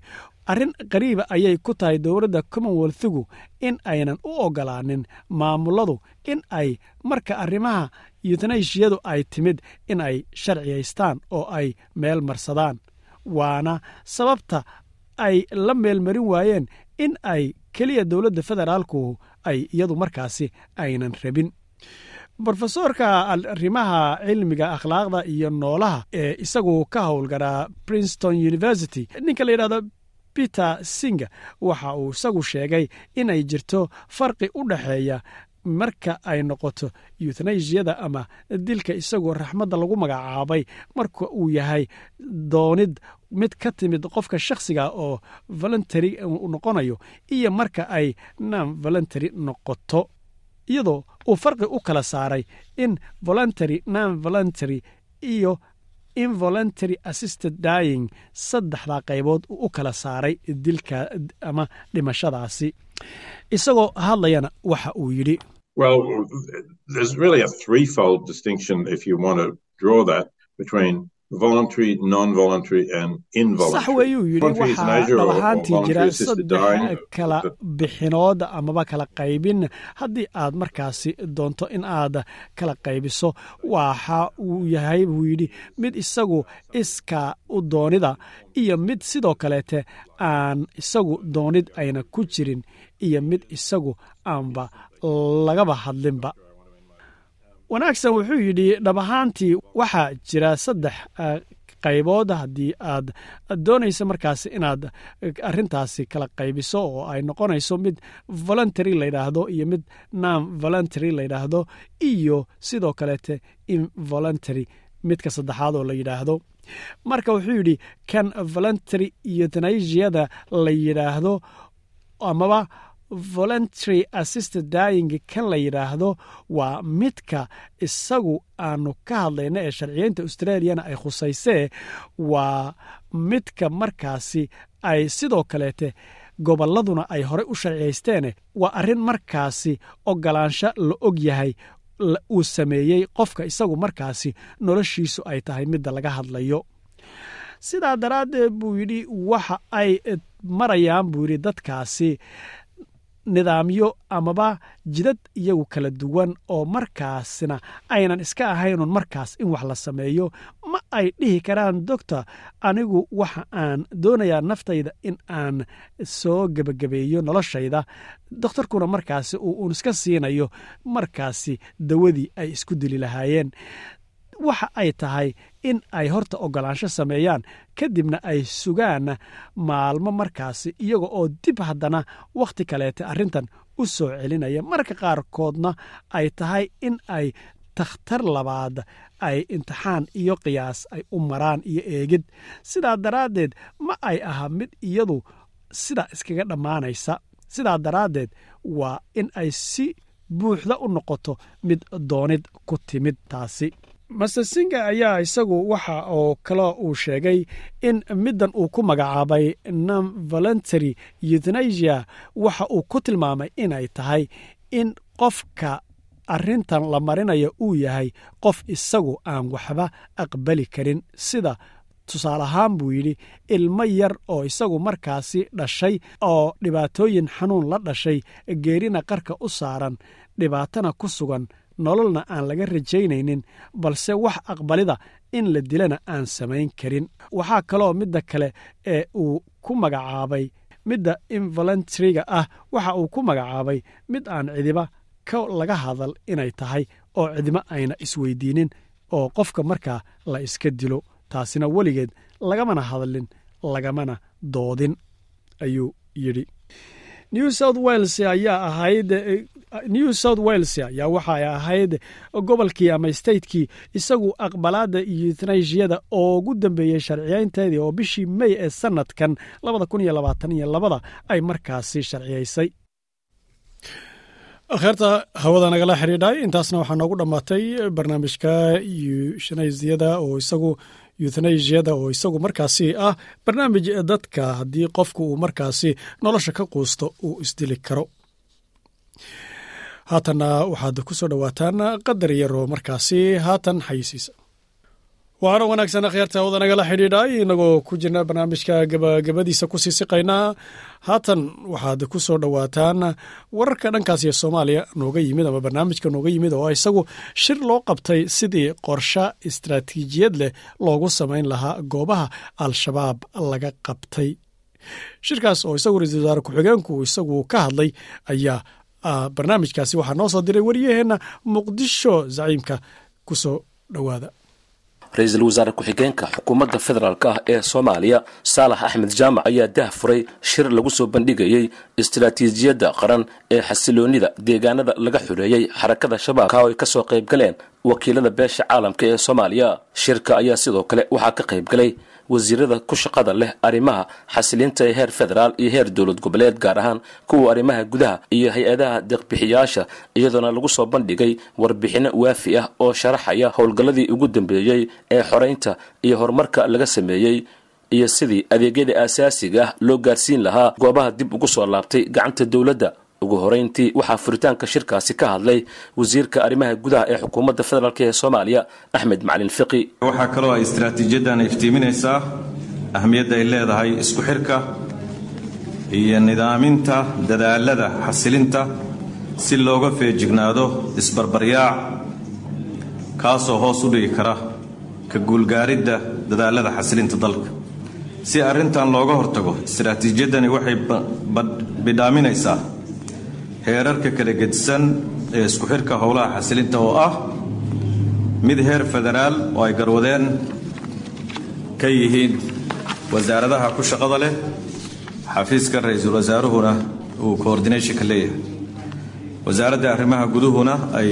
arrin qariiba ayay ku tahay dowladda commonwealthigu in aynan u oggolaanin maamuladu in ay marka arrimaha yutanashiyadu ay timid in ay sharciyaystaan oo ay meel marsadaan. Waana sababta ay la meelmarin waayeen in ay keliya dowladda federaalku ay iyadu markaasi aynan rabin. Brofesoorka arrimaha cilmiga akhlaaqda iyo noolaha ee isagu ka howlgaraa princeton university ninka la yidhahdo peter singa waxa uu isagu sheegay inay jirto farqi u dhexeeya marka ay noqoto yutanasiyada ama dilka isagoo raxmadda lagu magacaabay marka uu yahay doonid mid ka timid qofka shakhsiga oo voluntary noqonayo iyo marka ay non voluntary noqoto. Iyadoo uu farqi u kala saaray in voluntary non voluntary iyo involuntary assisted dying saddexdaa qaybood uu u kala saaray dilka ama dhimashadaasi. Isagoo hadlayana waxa uu yidhi. Well, voluntary, non-voluntary, and involuntary. sax weeyuu yidhi waxaa jira assisted saddex kala bixinood amaba kala qaybin haddii aad markaasi doonto in aad kala qaybiso waxa uu yahay buu yidhi mid isagu iska u doonida iyo mid sidoo kaleete aan isagu doonid ayna ku jirin iyo mid isagu aanba lagaba hadlinba wanaagsan wuxuu yidhi dhab ahaantii waxaa jira saddex eh, qaybood haddii aad doonayso markaasi inaad arintaasi kala qaybiso oo ay noqonayso mid voluntary layidhaahdo iyo mid non voluntary layidhaahdo iyo sidoo kaleete involuntary midka saddexaad oo la yidhaahdo. Marka wuxuu yidhi kan voluntary eutanasiada la yidhaahdo amaba voluntary assisted dying kan la yidhaahdo waa midka isagu aanu ka hadlayna ee sharciyeynta australiana ay khusaysee waa midka markaasi ay sidoo kaleete gobolladuna ay horey u sharciyaysteene waa arrin markaasi ogolaansho la og yahay uu sameeyey qofka isagu markaasi noloshiisu ay tahay midda laga hadlayo. Sidaa daraaddeed buu yidhi waxa ay marayaan buu yidhi dadkaasi nidaamyo amaba jidad iyagu kala duwan oo markaasna aynan iska ahaynun markaas in wax la sameeyo. Ma ay dhihi karaan doctor anigu waxa aan doonayaa naftayda in aan soo gebagabeeyo noloshayda. Dokhtarkuna markaasi uu uun iska siinayo markaasi dawadii ay isku dili lahaayeen waxa ay tahay in ay horta ogolaansho sameeyaan kadibna ay sugaan maalmo markaasi iyaga oo dib haddana wakhti kaleete arrintan u soo celinaya. Marka qaarkoodna ay tahay in ay takhtar labaad ay imtixaan iyo qiyaas ay u maraan iyo eegid. Sidaa daraaddeed ma ay aha mid iyadu sidaa iskaga dhammaanaysa. Sidaa daraaddeed waa in ay si buuxda u noqoto mid doonid ku timid taasi master ayaa isagu waxa oo kale uu sheegay in middan uu ku magacaabay non voluntary euthanasia waxa uu ku tilmaamay inay tahay in qofka arrintan la marinayo uu yahay qof isagu aan waxba aqbali karin. Sida tusaale ahaan buu yidhi ilmo yar oo isagu markaasi dhashay oo dhibaatooyin xanuun la dhashay geerina qarka u saaran dhibaatana ku sugan nololna aan laga rajaynaynin balse wax aqbalida in la dilana aan samayn karin. Waxaa kaloo midda kale ee uu ku magacaabay midda involuntriga ah waxa uu ku magacaabay mid aan cidiba ka laga hadal inay tahay oo cidima ayna isweydiinin oo qofka markaa la iska dilo taasina weligeed lagamana hadlin lagamana doodin ayuu yidhi. New south wales ayaa ahayd new south wales ayaa waxay ahayd gobolkii ama statekii isagu aqbalaadda yuthnaishiyada oo ugu dambeeyey sharciyaynteedii oo bishii mey ee sanadkan labada iyo iyo ay markaasi sharciyaysay kheerta hawada nagala xidhiidhay. Intaasna waxaa noogu dhammaatay barnaamijka yushnaisiyada oo isagu yuthnaisiyada oo isagu markaasi ah. Barnaamij dadka haddii qofku uu markaasi nolosha ka quusto uu isdili karo haatanna waxaad ku soo dhowaataan qadar yaroo markaasi haatan xayisiisa waana wanaagsan akhyaarta hawada nagala xidhiidhay inagoo ku jirna barnaamijka gabagabadiisa ku sii siqaynaa haatan waxaad ku soo dhowaataan wararka dhankaas iyo soomaaliya nooga yimid ama barnaamijka nooga yimid oo isagu shir loo qabtay sidii qorshe istaraatiijiyad leh loogu samayn lahaa goobaha al-shabaab laga qabtay. Shirkaas oo isagu ra'iisul wasaare ku-xigeenku isagu ka hadlay ayaa barnaamijkaasi waxaa noo soo diray wariyaheenna muqdisho zaciimka ku soo dhowaada. Ra'iisul wasaare ku-xigeenka xukuumadda federaalk ah ee soomaaliya saalax axmed jaamac ayaa dah furay shir lagu soo bandhigayey istaraatiijiyadda qaran ee xasiloonnida deegaanada laga xureeyey xarakada shabaabka oo ay ka soo qayb galeen wakiilada beesha caalamka ee soomaaliya. Shirka ayaa sidoo kale waxaa ka qayb galay wasiirada ku shaqada leh arrimaha xasilinta ee heer federaal iyo heer dowlad goboleed gaar ahaan kuwa arrimaha gudaha iyo hay'adaha deeqbixiyaasha iyadoona lagu soo bandhigay warbixinno waafi ah oo sharaxaya howlgalladii ugu dambeeyey ee xoraynta iyo horumarka laga sameeyey iyo sidii adeegyada aasaasiga ah loo gaarsiin lahaa goobaha dib ugu soo laabtay gacanta dowladda ugu horeyntii waxaa furitaanka shirkaasi ka hadlay wasiirka arrimaha gudaha ee xukuumadda federaalk ee soomaaliya axmed macalin fiqi. Waxaa kaloo ay istaraatiijiyaddan iftiiminaysaa ahmiyadda ay leedahay isku xirka iyo nidaaminta dadaalada xasilinta si looga feejignaado isbarbaryaac kaasoo hoos u dhigi kara ka guulgaaridda dadaalada xasilinta dalka. Si arrintan looga hortago istaraatiijiyaddani waxay bidhaaminaysaa heerarka kala gedisan ee isku xirka howlaha xasilinta oo ah mid heer federaal oo ay garwadeen ka yihiin wasaaradaha ku shaqada leh xafiiska ra'iisul wasaaruhuna uu coordinationka leeyahay. Wasaaradda arrimaha guduhuna ay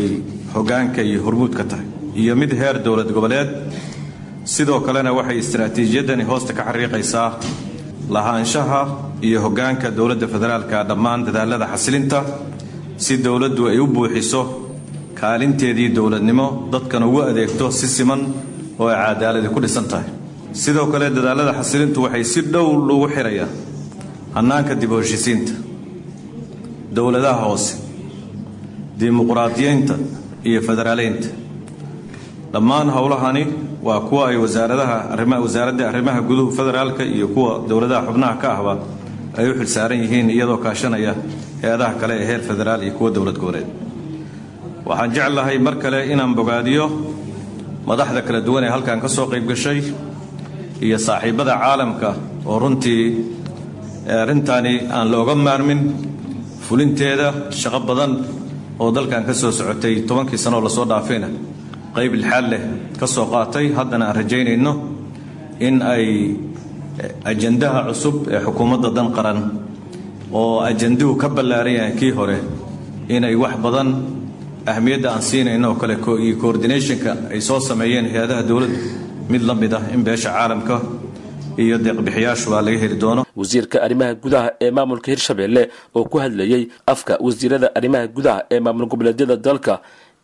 hoggaanka iyo hormuudka tahay iyo mid heer dowlad goboleed. Sidoo kalena waxay istaraatiijiyaddani hoosta ka xariiqaysaa lahaanshaha iyo hoggaanka dowladda federaalka dhammaan dadaalada xasilinta si dowladdu ay u buuxiso kaalinteedii dowladnimo dadkan ugu adeegto si siman oo ay cadaaladi ku dhisan tahay. Sidoo kale dadaalada xasilintu waxay si dhow lagu xirayaan hannaanka dib u dowladaha hoose dimuqraadiyeynta iyo federaaleynta dhammaan howlahani waa kuwa ay wasaaradaha wasaaradda arrimaha guduhu federaalka iyo kuwa dowladaha xubnaha ka ahba ay u xilsaaran yihiin iyadoo kaashanaya hay'adaha kale ee heer federaal iyo kuwa dowlad goboleed. Waxaan jeclahay mar kale inaan bogaadiyo madaxda kala duwan ee halkan ka soo qayb gashay iyo saaxiibbada caalamka oo runtii arrintaani aan looga maarmin fulinteeda shaqo badan oo dalkan ka soo socotay tobankii sanoo la soo dhaafayna qayb lixaad leh ka soo qaatay haddana aan rajaynayno in ay ajandaha cusub ee xukuumadda dan qaran oo ajanduhu ka ballaaran kii hore inay wax badan ahmiyadda aan siinayno oo kale iyo coordinationka ay soo sameeyeen hay'adaha dowladdu mid la mid ah in beesha caalamka iyo deeqbixiyaashuba laga heli doono. Wasiirka arrimaha gudaha ee maamulka hirshabelle oo ku hadlayey afka wasiirada arrimaha gudaha ee maamul goboleedyada dalka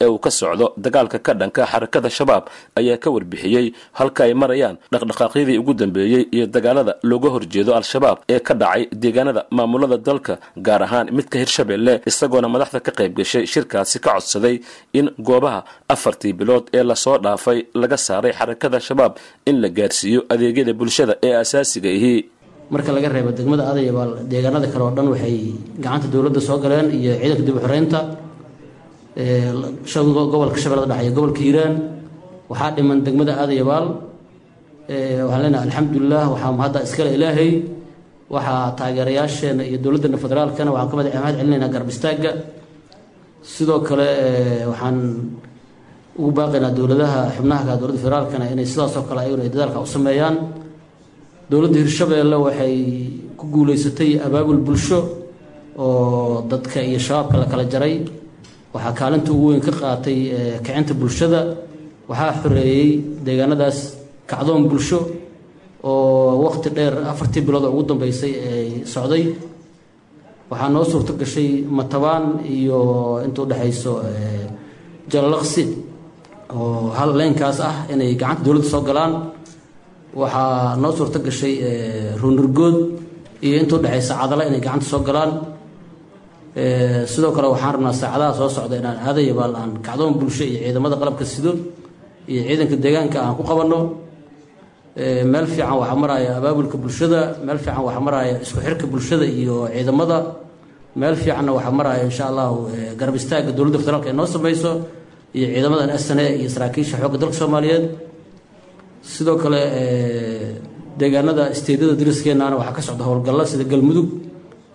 ee uu ka socdo dagaalka ka dhanka xarakada shabaab ayaa ka warbixiyey halka ay marayaan dhaqdhaqaaqyadii ugu dambeeyey iyo dagaalada looga horjeedo al-shabaab ee ka dhacay deegaanada maamulada dalka gaar ahaan midka hirshabelle isagoona madaxda ka qayb gashay shirkaasi ka codsaday in goobaha afartii bilood ee la soo dhaafay laga saaray xarakada shabaab in la gaarsiiyo adeegyada bulshada ee asaasiga ihi marka laga reebo degmada adayabaal deegaanada kale oo dhan waxay gacanta dowladda soo galeen iyo ciidanka dib u xoreynta gobolka shabeellada dhexe iyo gobolka hiiraan waxaa dhiman degmada aadayabaal waxaan leenahay alxamdulilah waxaa hadda iskale ilaahay. Waxaa taageerayaasheena iyo dowladdeena federaalkana waxaan ka mad mahad celinaynaa garab istaagga sidoo kale waxaan ugu baaqaynaa dowladaha xubnaha dowladda federaalkana inay sidaasoo kale ayaguna ay dadaalka u sameeyaan. Dowladda hirshabeelle waxay ku guuleysatay abaabul bulsho oo dadka iyo shabaabka la kala jaray waxaa kaalinta ugu weyn ka qaatay kicinta bulshada waxaa xoreeyey deegaanadaas kacdoon bulsho oo waqti dheer afartii bilood oo ugu dambeysay ay socday. Waxaa noo suurto gashay matabaan iyo inta udhexayso jalalaqsi oo hal leynkaas ah inay gacanta dowladda soo galaan. Waxaa noo suurto gashay ruunurgood iyo inta udhexaysa cadala inay gacanta soo galaan sidoo kale waxaan rabnaa saacadaha soo socda inaan aadayabaal aan kacdoon bulsho iyo ciidamada qalabka sido iyo ciidanka deegaanka aan ku qabanno. Meel fiican waxaa maraya abaabulka bulshada meel fiican waxaa maraya isku xirka bulshada iyo ciidamada. Meel fiicanna waxaa maraya insha allahu garab istaagga dowladda federaalka ay noo sameyso iyo ciidamadan sne iyo saraakiisha xoogga dalka soomaaliyeed. Sidoo kale deegaanada isteedyada dariskeenana waxaa ka socda howlgalla sida galmudug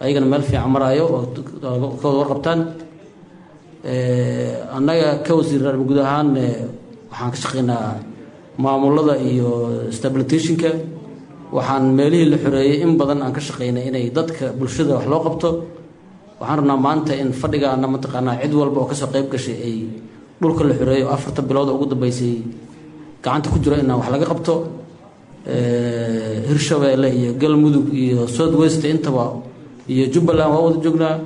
ayagana meel fiican maraayo oo warqabtaan annaga ka wasiir guud ahaan waxaan ka shaqeynaa maamulada iyo stabilitationka waxaan meelihii la xoreeyey in badan aan ka shaqeynay inay dadka bulshada wax loo qabto. Waxaan rabnaa maanta in fadhigaana mataqaanaa cid walba oo ka soo qayb gashay ay dhulka la xoreeyo oo afarta bilood oo ugu dambeysay gacanta ku jiro inaan wax laga qabto. Hirshabeelle iyo galmudug iyo south west intaba iyo jubbaland waa wada joognaa.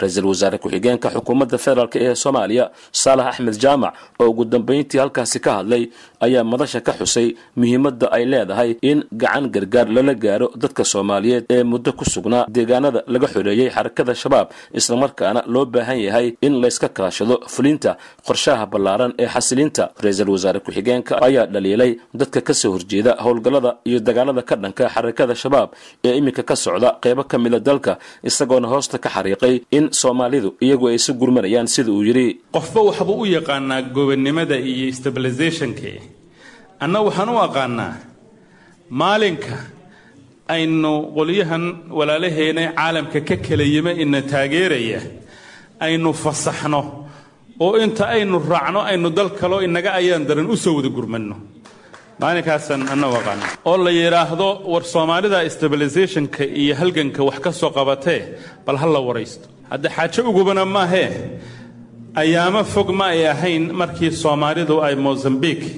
Ra'iisul wasaare ku-xigeenka xukuumadda federaalk ee soomaaliya saalax axmed jaamac oo ugu dambeyntii halkaasi ka hadlay ayaa madasha ka xusay muhiimadda ay leedahay in gacan gargaar lala gaaro dadka soomaaliyeed ee muddo ku sugnaa deegaanada laga xoreeyey xarakada shabaab islamarkaana loo baahan yahay in layska kaashado fulinta qorshaha ballaaran ee xasilinta. Ra'iisul wasaare ku-xigeenka ayaa dhaliilay dadka ka soo horjeeda howlgallada iyo dagaalada ka dhanka xarakada shabaab ee iminka ka socda qeybo ka mida dalka isagoona hoosta ka xariiqay in soomaalidu iyagu ay isu gurmanayaan sida uu yidhi. Qofba waxbuu u yaqaanaa gobonnimada iyo stabilizationka anna waxaan u aqaanaa maalinka aynu qolyahan walaalaheena caalamka ka kala yima ina taageeraya aynu fasaxno oo inta aynu raacno aynu dal kaloo inaga ayaan daran u soo wada gurmanno maalinkaasaan anna u aqaana oo la yidhaahdo war soomaalida stabilizationka iyo halganka wax ka soo qabatee bal ha la waraysto. Hadda xaajo ugubana maahee ayaamo fog ma ay ahayn markii soomaalidu ay mozambique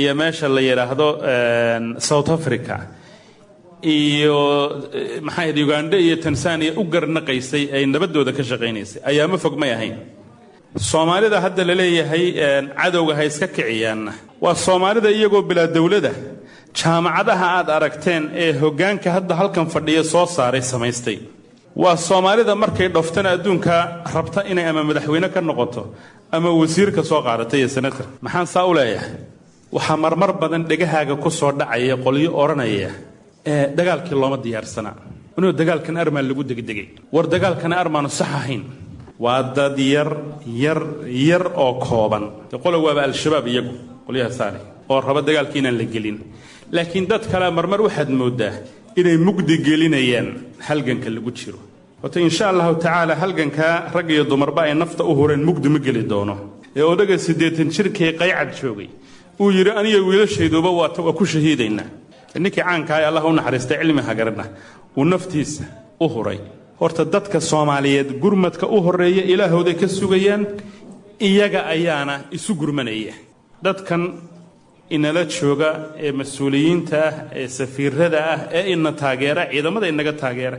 iyo meesha la yidhaahdo south africa iyo maxaa uganda iyo tanzania u garnaqaysay ay nabaddooda ka shaqaynaysay. Ayaamo fog may ahayn. Soomaalida hadda la leeyahay cadowga ha iska kiciyaanna waa soomaalida iyagoo bilaa dowladda jaamacadaha aad aragteen ee hoggaanka hadda halkan fadhiya soo saaray samaystay. Waa soomaalida markay dhoftana adduunka rabta inay ama madaxweyne ka noqoto ama wasiirka soo qaadatay iyo senator. Maxaan saa u leeyahay waxaa marmar badan dhegahaaga ku soo dhacaya qolyo odhanaya dagaalkii looma diyaarsanaa inuu dagaalkan armaan lagu degdegay. War dagaalkana armaanu sax ahayn. Waa dad yar yar yar oo kooban. Qolo waaba al-shabaab iyagu qolyaha saale oo raba dagaalkii inaan la gelin. Laakiin dad kalea marmar waxaad mooddaa inay mugdi gelinayaan halganka lagu jiro. Horta insha allahu tacaala halgankaa rag iyo dumarba ay nafta u hureen mugdi ma geli doono. Ee odaga siddeetan jirkii qaycad joogay uu yidhi aniga wiilashayduba waa ku shahiidaynaa. Ninkii caankaha ee allah u naxariistay cilmi hagarna uu naftiisa u huray. Horta dadka soomaaliyeed gurmadka u horreeya ilaahooday ka sugayaan iyaga ayaana isu gurmanaya. Dadkan inala jooga ee mas'uuliyiinta ah ee safiirada ah ee ina taageera ciidamada inaga taageera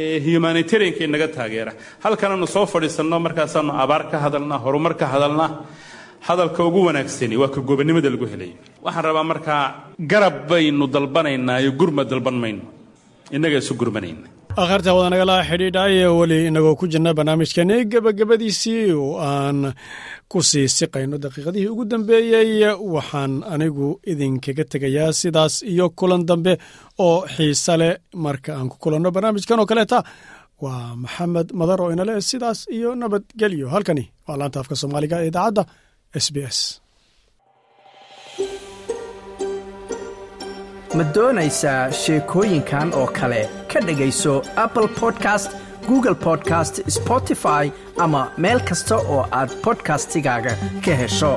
ee humanitarianka inaga taageera. Halkananu soo fadhiisanno markaasaanu abaar ka hadalnaa horumar ka hadalnaa hadalka ugu wanaagsani waa ka gobonnimada lagu helayo waxaan rabaa markaa garab baynu dalbanaynaayo gurma dalban mayno innaga isu gurmanayna akharta wada nagala xidhiidhaye weli inagoo ku jirna barnaamijkeeni gebagabadiisii oo aan ku sii siqayno daqiiqadihii ugu dambeeyey waxaan anigu idinkaga tegayaa sidaas iyo kulan dambe oo xiise leh. Marka aan ku kulanno barnaamijkan oo kaleeta waa maxamed madar oo inale sidaas iyo nabadgelyo. Halkani waa laanta afka soomaaliga ee idaacadda s ma doonaysaa sheekooyinkan oo kale ka dhegayso apple podcast google podcast spotify ama meel kasta oo aad bodkastigaaga ka hesho